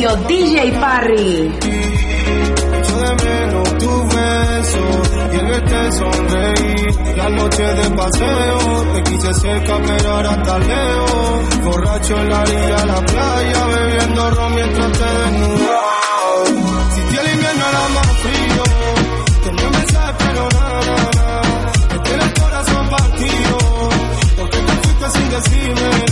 DJ Parry. Y en el este te sonreí La noche de paseo Te quise cerca pero ahora tan lejos Borracho en la orilla la playa Bebiendo ron mientras te desnudas Si el invierno era más frío Tenía un mensaje pero nada. Este Tiene el corazón partido Porque te fuiste sin decirme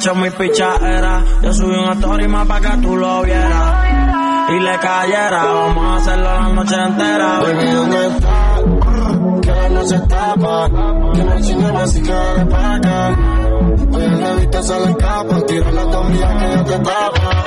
cachó mi pichadera. Yo subí un story más pa' que tú lo vieras. Y le cayera, vamos a hacerlo la noche entera. Baby, ¿dónde estás? Que la noche escapa, que no chingue más y que dale pa' acá. Hoy en la vista se le escapa, tira la comida que ya te tapa.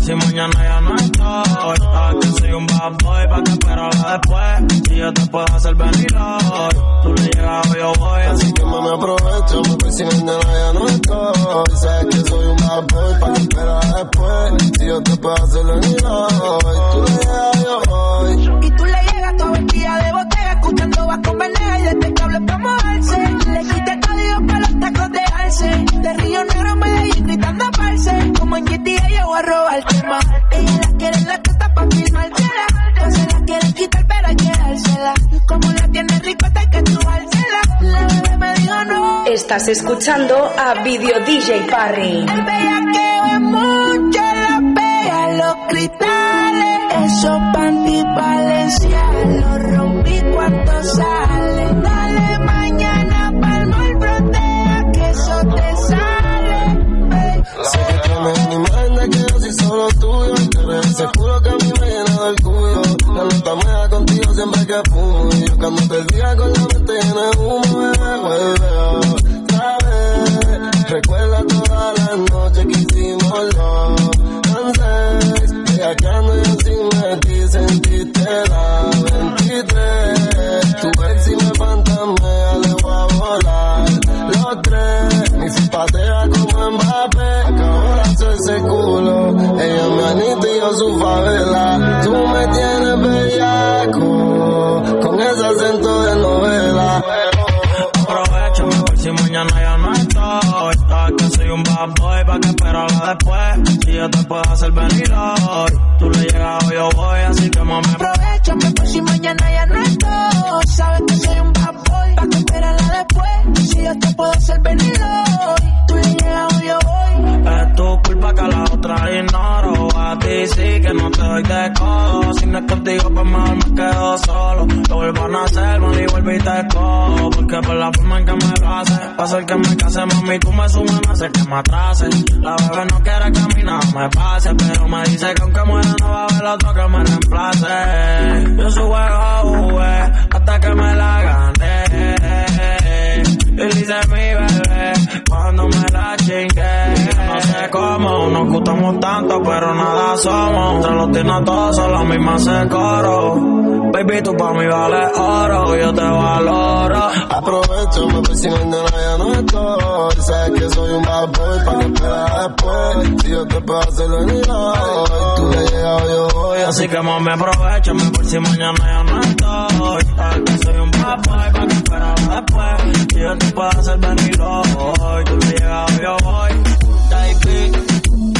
Me si mañana ya no estoy. Sabes que soy un bad boy, pa' que esperarla después. Si yo te puedo hacer venir hoy, tú le llegas o yo voy. Así que mami aprovecho, me voy si mañana ya no estoy. Sabes que soy un bad boy, pa' que esperar después. Si yo te puedo hacer venir hoy, tú le llegas, yo voy. Estás escuchando a Video DJ Parry. El bellaqueo es mucho, la pega los cristales. Esos panty Valencia los rompí cuando sale. Dale mañana que eso te sale. Sé que tienes una imagen de que yo soy solo tuyo. Y te ves seguro que a mí me llena del cuyo. La nota contigo siempre que fumo. Y yo cuando te con la mente llena de humo, bebé, vuelve yo su favela. Tú me tienes bellaco, con ese acento de novela. Aprovecho, voy si mañana ya no estoy. Sabes que soy un bad boy, pa' que esperarla después. Si yo te puedo hacer venir hoy, tú le llegas o yo voy, así que mami. Aprovechame por si mañana ya no estoy. Sabes que soy un bad boy, pa' que esperarla después. Si yo te puedo hacer venir hoy, tú le llegas o yo voy. Es tu culpa que a la otra ignoro pa' ti, sí que no te doy de codo. Si no es contigo, pues mejor me quedo solo. Lo vuelvo a hacer, mami, vuelvo y te codo. Porque por la forma en que me lo haces, va a ser que me case, mami, tú me sumas, me hace que me atrase. La bebé no quiere caminar, me pase, pero me dice que aunque muera no va a haber otro que me reemplace. Yo subo el jugué hasta que me la gané. Y dice mi bebé, cuando me la chingué sé cómo. Nos gustamos tanto, pero nada somos. Te lo tiene todo, son la misma se coro. Baby, tú pa' mí vales oro, yo te valoro. Aprovecho, me voy sin el ya no estoy. Sabes que soy un bad boy, pa' que esperas después. Si yo te puedo hacer el tú le llegas yo voy. Así que más me aprovecho, por si mañana ya no estoy. Sabes que soy un bad boy, pa' que esperas después. Si yo te puedo hacer venir hoy, tú le llegas yo voy like it.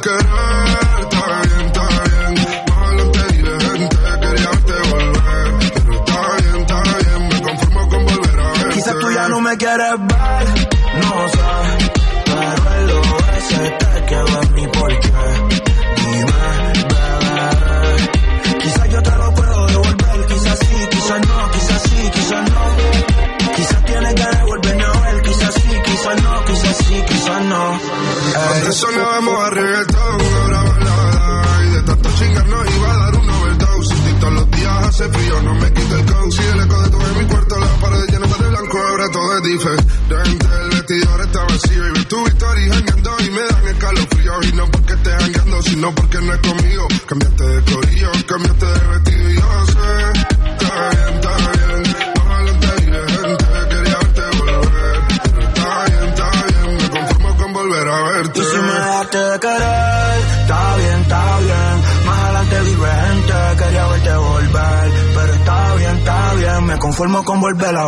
querer conformo con volver a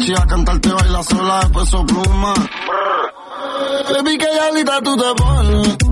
mariachi a cantarte baila sola de peso pluma. Baby, que ya lista tú te pones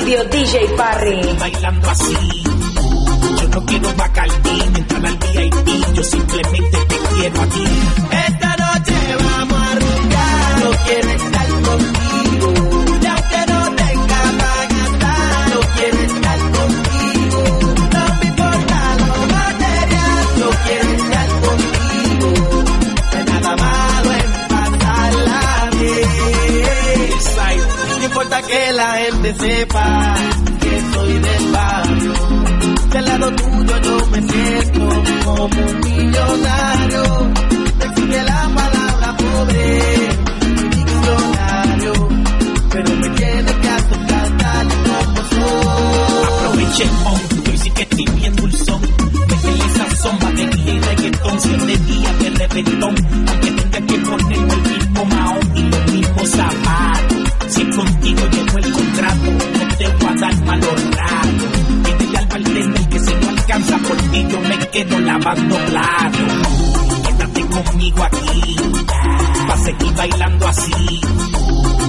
vídeo DJ Parry. Bailando así. Yo no quiero bacardí, entrar al VIP, yo simplemente te quiero a ti. Esta noche vamos a arrancar, no quieres sepa que soy del barrio. Del lado tuyo yo me siento como un millonario. Decirle la palabra pobre, millonario. Pero me tienes que aceptar tal y como soy. Aproveche Aprovechemos, hoy sí que estoy bien dulzón. Métele sazón, batería y reggaetón. Siete días de reventón. Aunque tenga que ponerme el mismo maón y los mismos zapatos. y yo me quedo lavando platos. Quédate conmigo aquí, pa' seguir bailando así.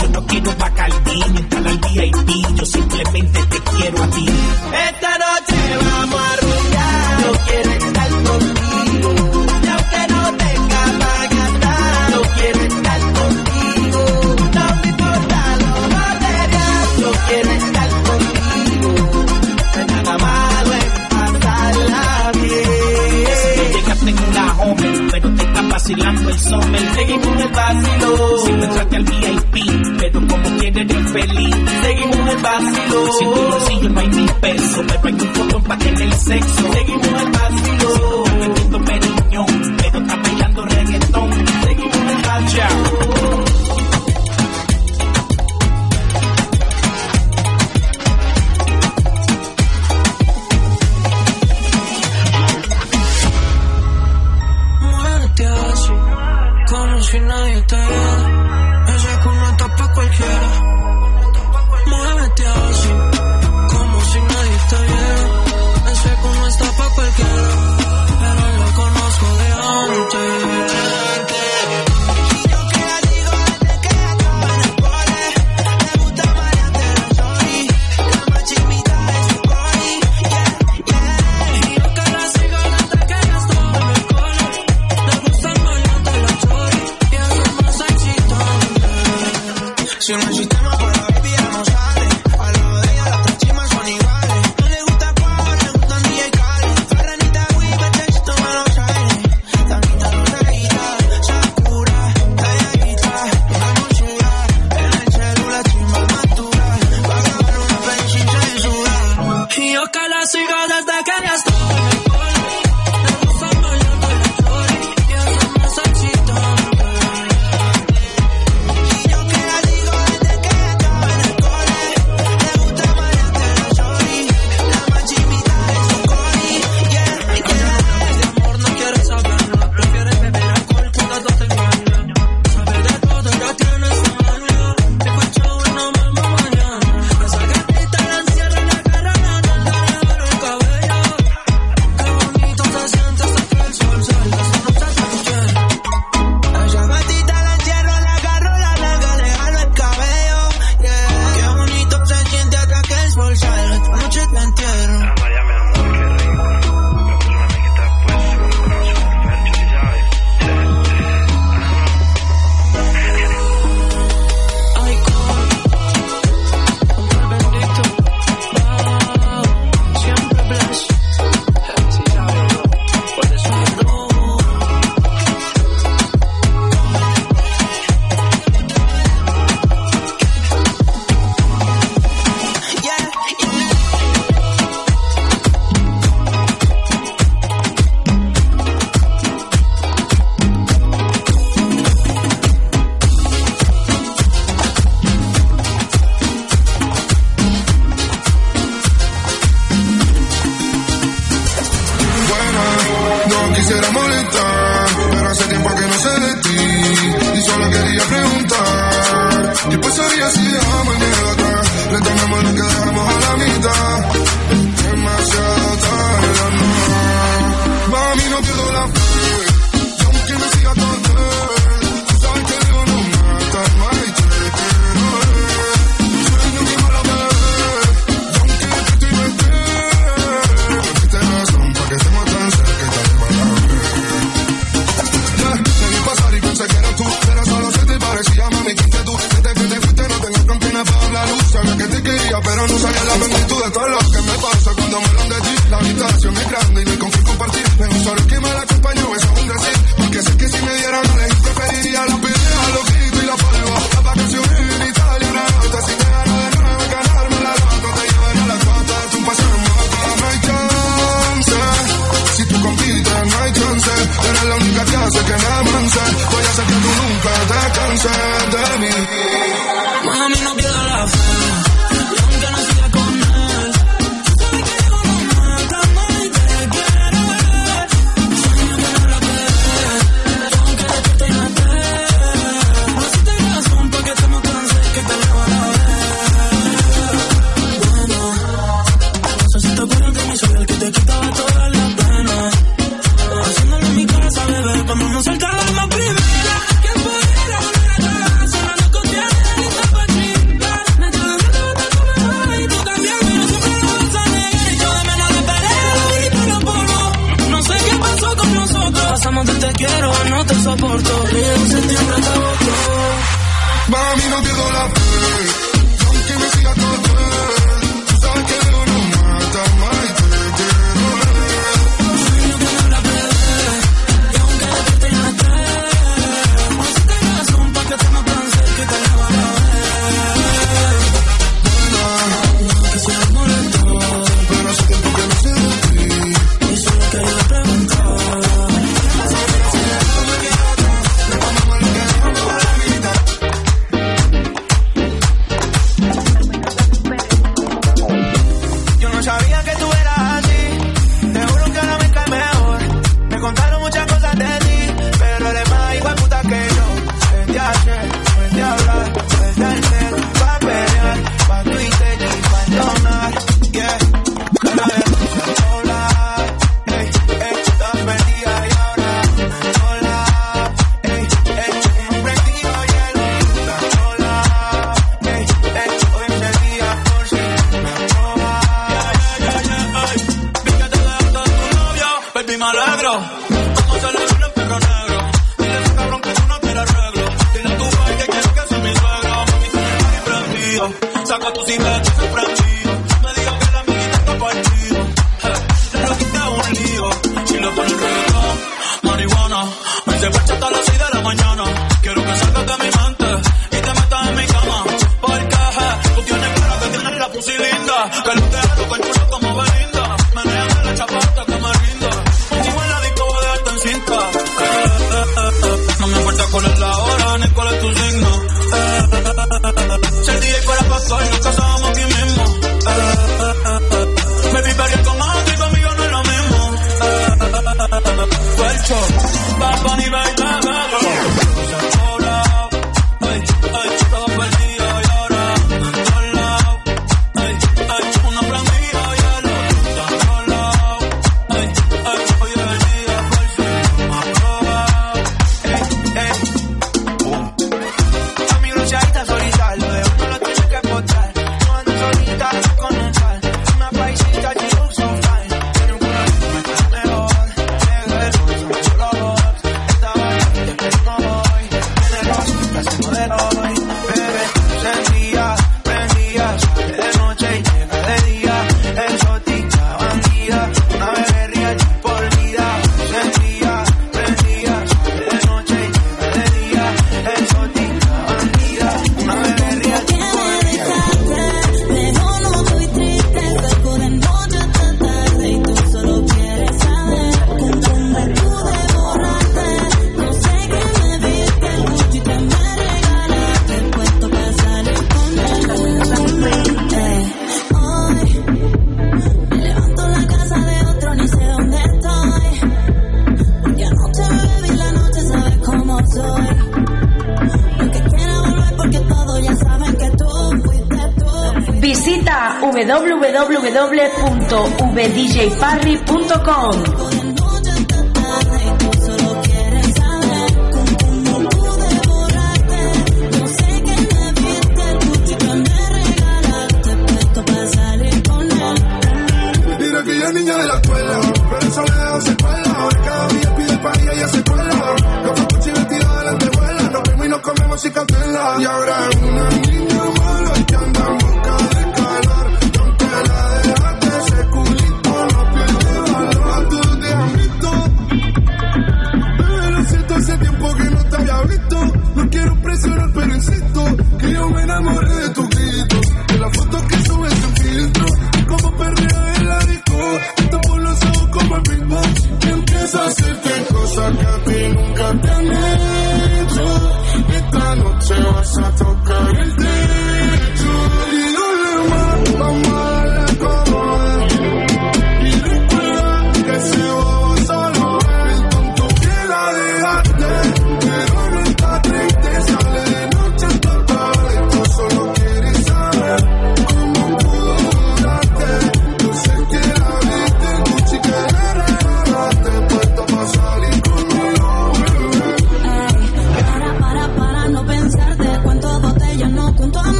Yo no quiero bacardí ni entrar al VIP, yo simplemente te quiero a ti. Esta corazón me Seguimos de vacilo. Si me trate al VIP Pero como quiere eres feliz. Seguimos de vacilo. Si en tu bolsillo no hay mil pesos Pero hay un foto para en el sexo. Seguimos de vacilo. Siento que me pero está bailando reggaetón. Seguimos de vacilo.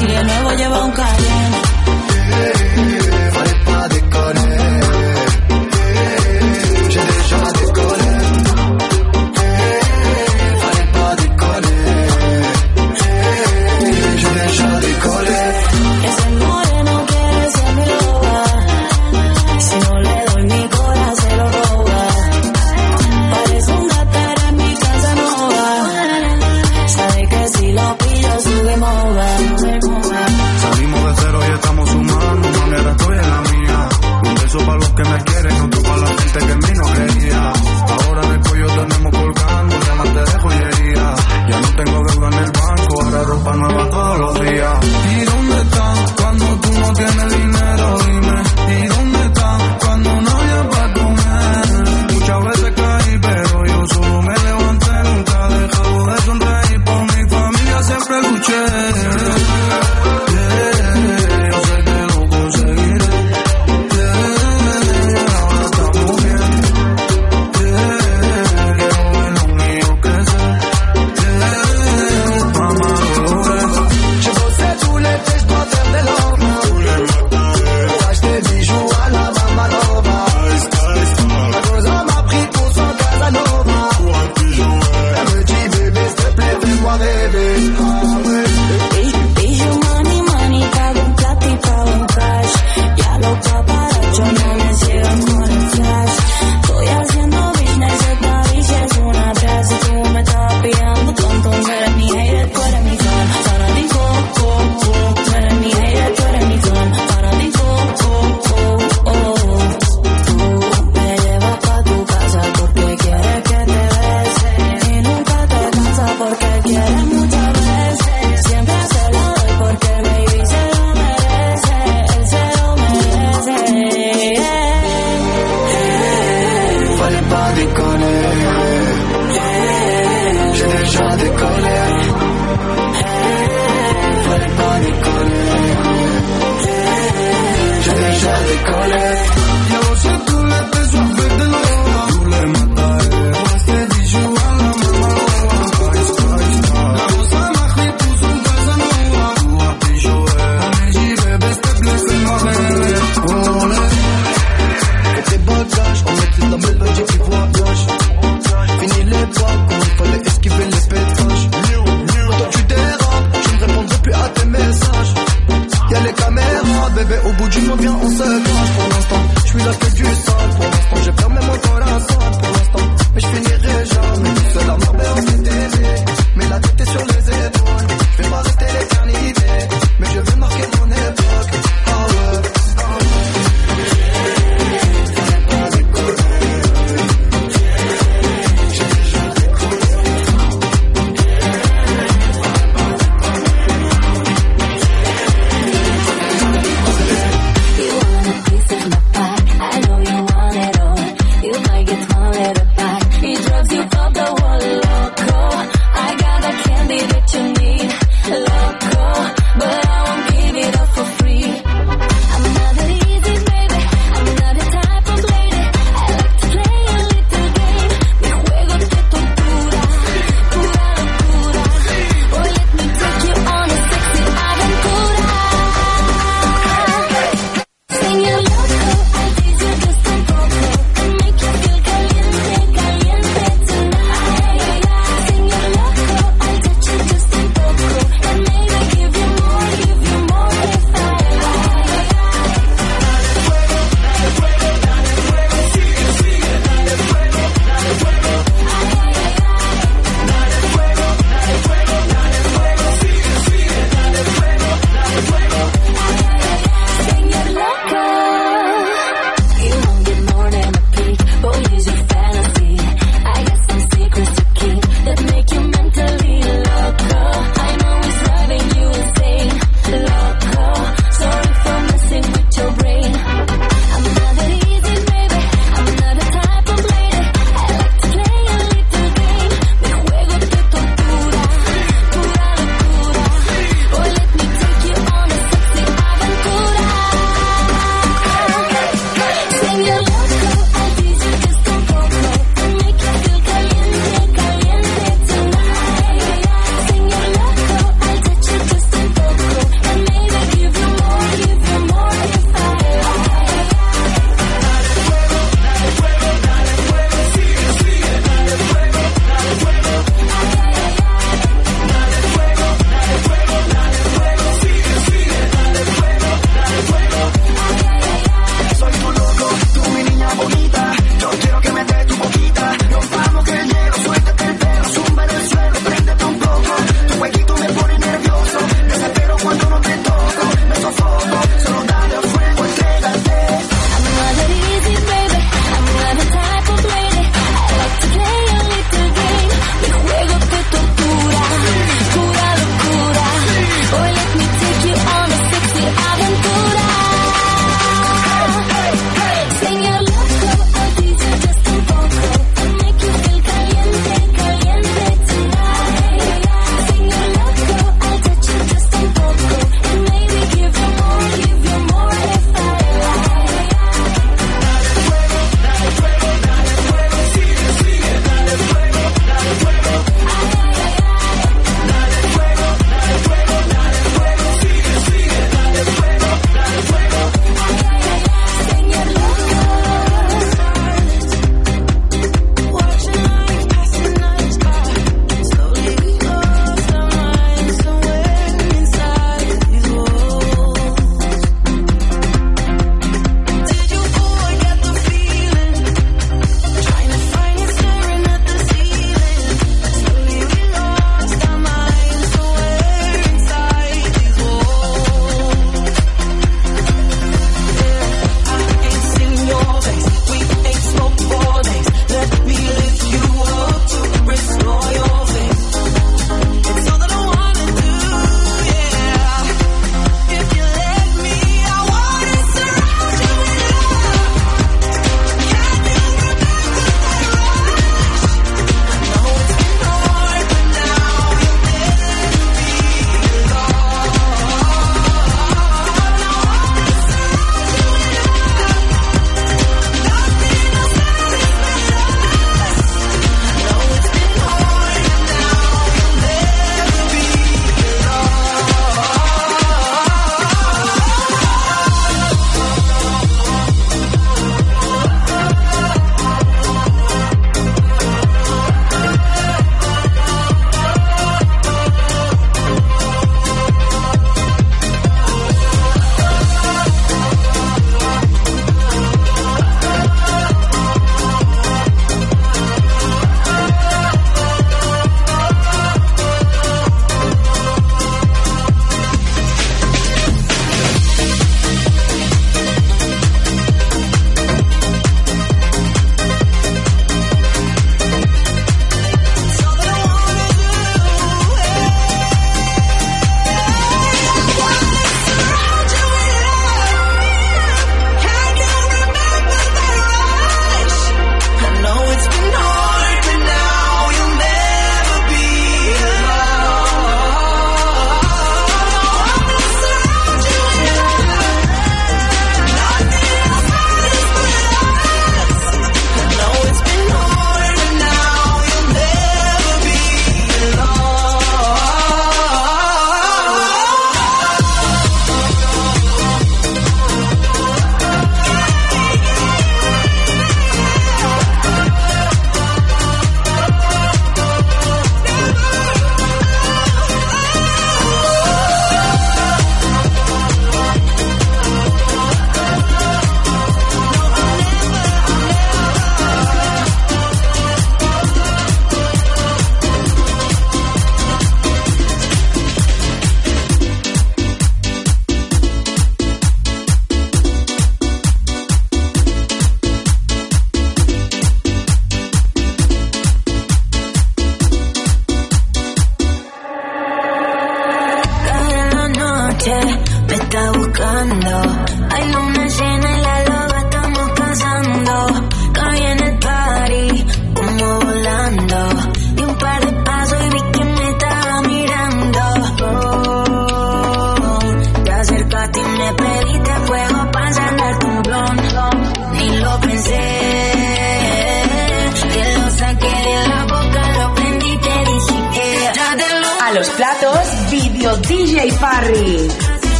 Y el nuevo lleva un cayenne.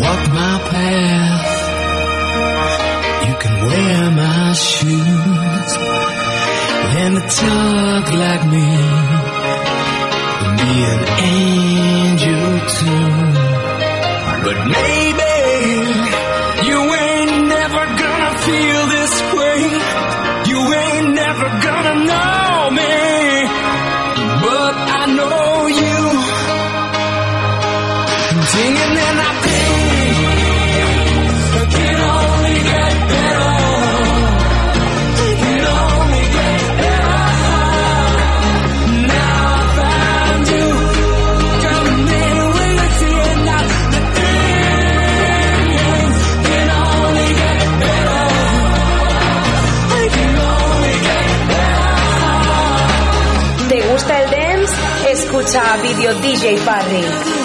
walk my path. You can wear my shoes. And talk like me. and Be an angel too. But maybe video DJ Parry.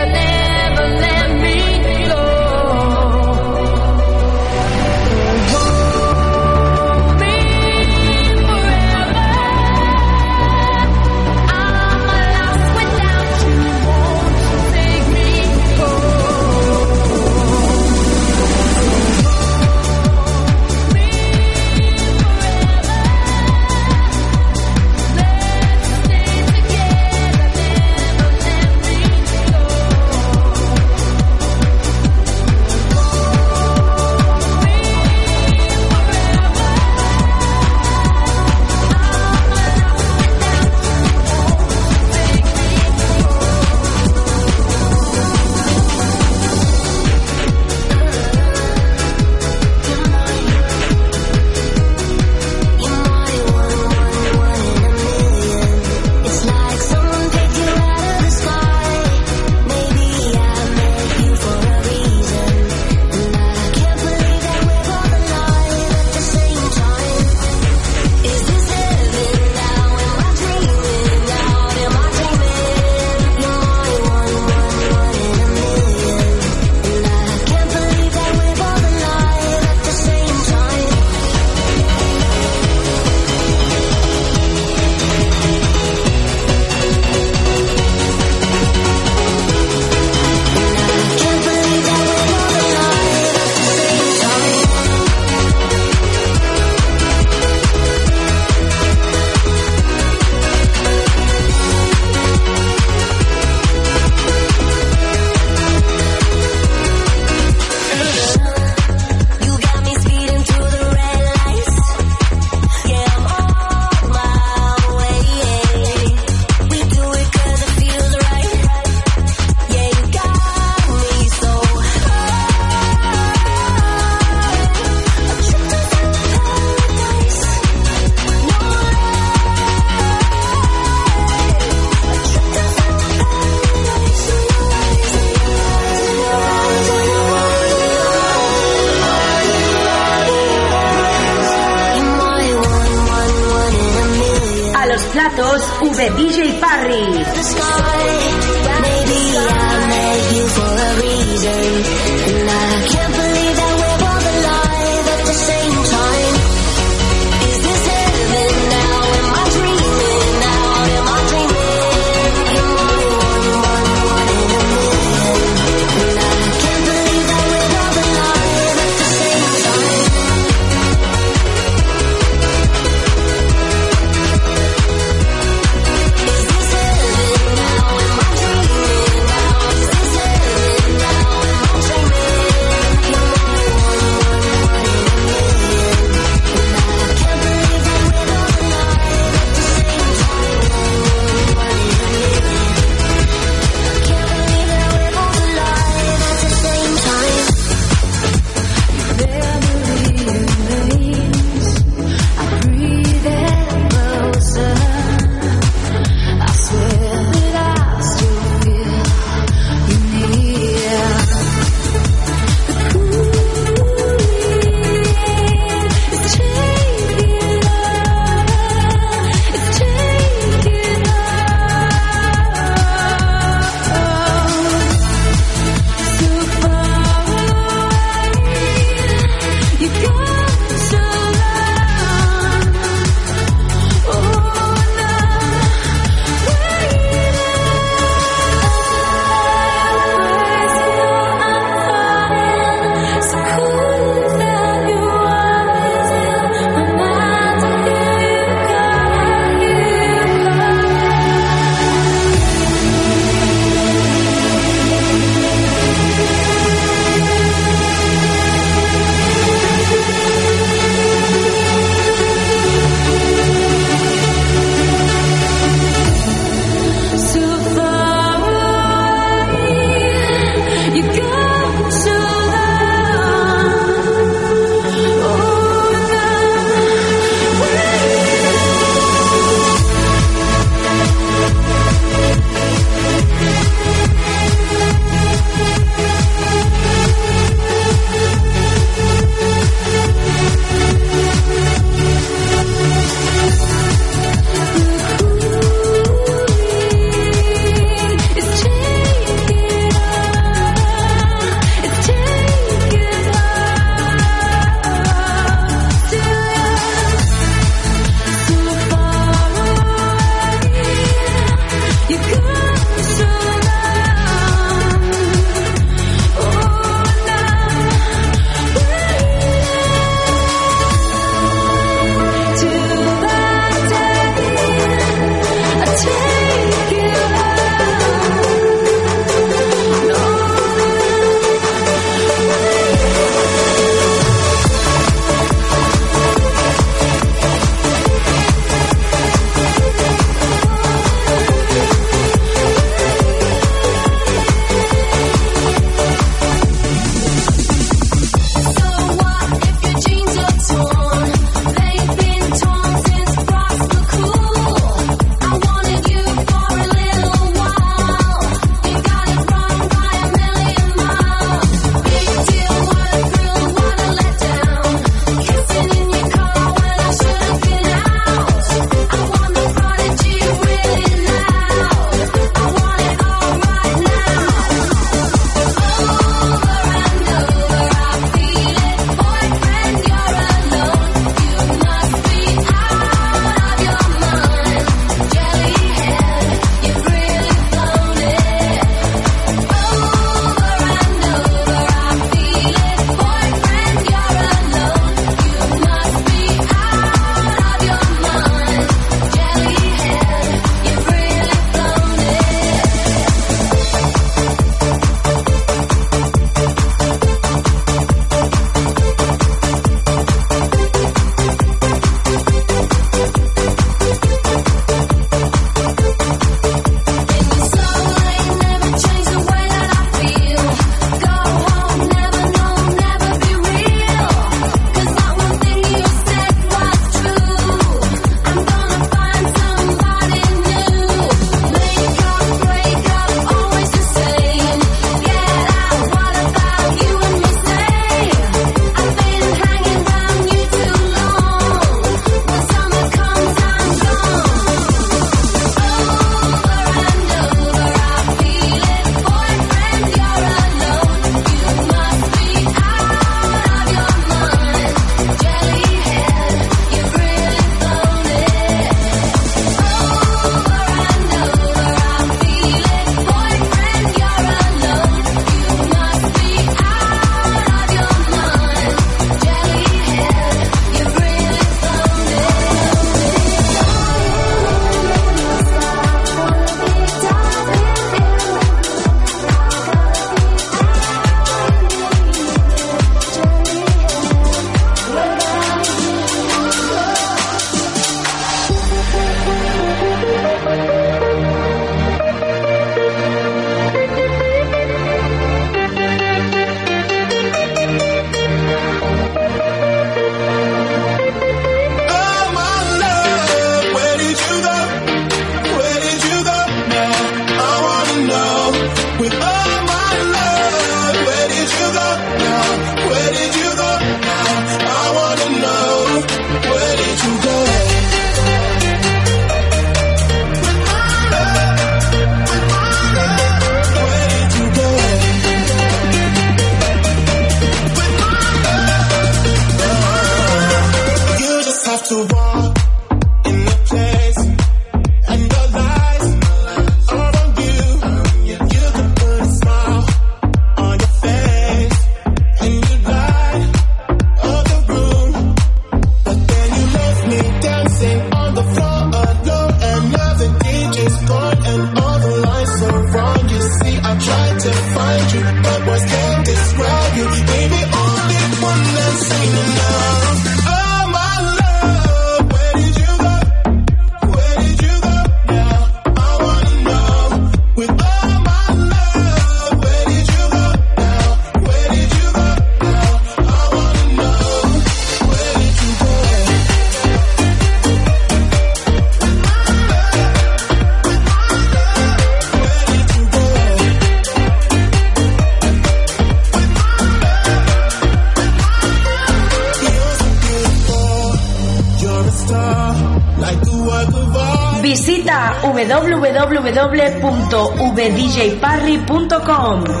www.vdjparry.com.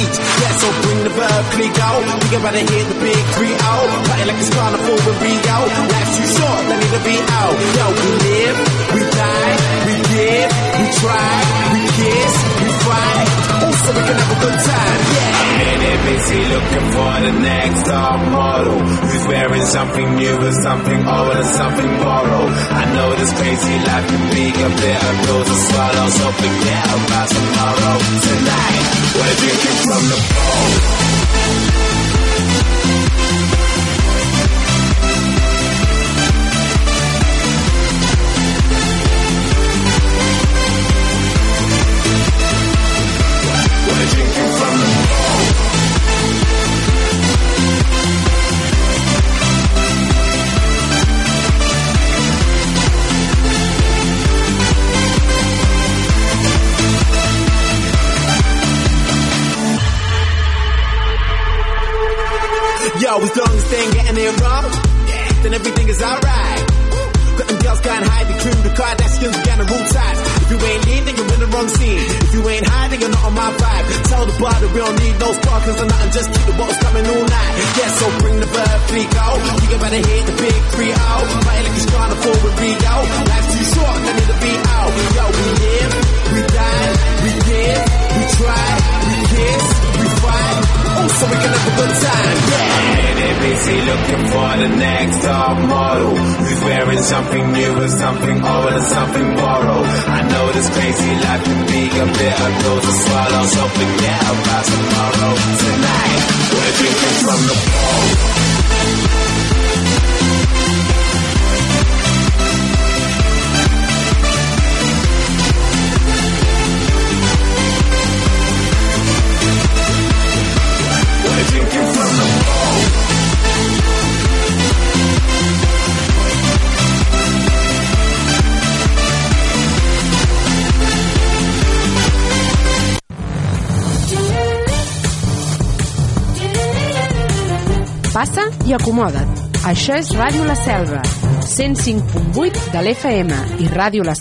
beach. Yeah, so bring the verb, click out. We about rather hear the big three out. Cutting like it's carnival when we out. Life's too short, I need to be out. Yo, we live, we die, we give, we try, we kiss, we fight. Also, we can have a good time. Many busy looking for the next top model Who's wearing something new or something old or something borrowed. I know this crazy life can be a bitter pill to swallow So forget about tomorrow. Tonight, we're drinking from the bowl everything is alright. Got them girls going high, the crew, the Kardashians, got the rule ties. If you ain't lean, then you're in the wrong scene. If you ain't high, then you're not on my vibe. Tell the bar that we don't need no sparkles or nothing, just keep the bottles coming all night. Yeah, so bring the bird, fleet go. You can better hit the big three out. Fight like it's fall with Rio. Life's too short, I need to be out. Yo, we live, we die, we give, we try, we kiss, we fight. So we can have a good time, yeah. Minute busy looking for the next top model who's wearing something new or something old or something borrowed. I know this crazy life can be a bitter pill to swallow, so forget about tomorrow. Tonight, we're drinking from the bowl. I acomoda't. Això és Ràdio La Selva, 105.8 de l'FM i radiolaselva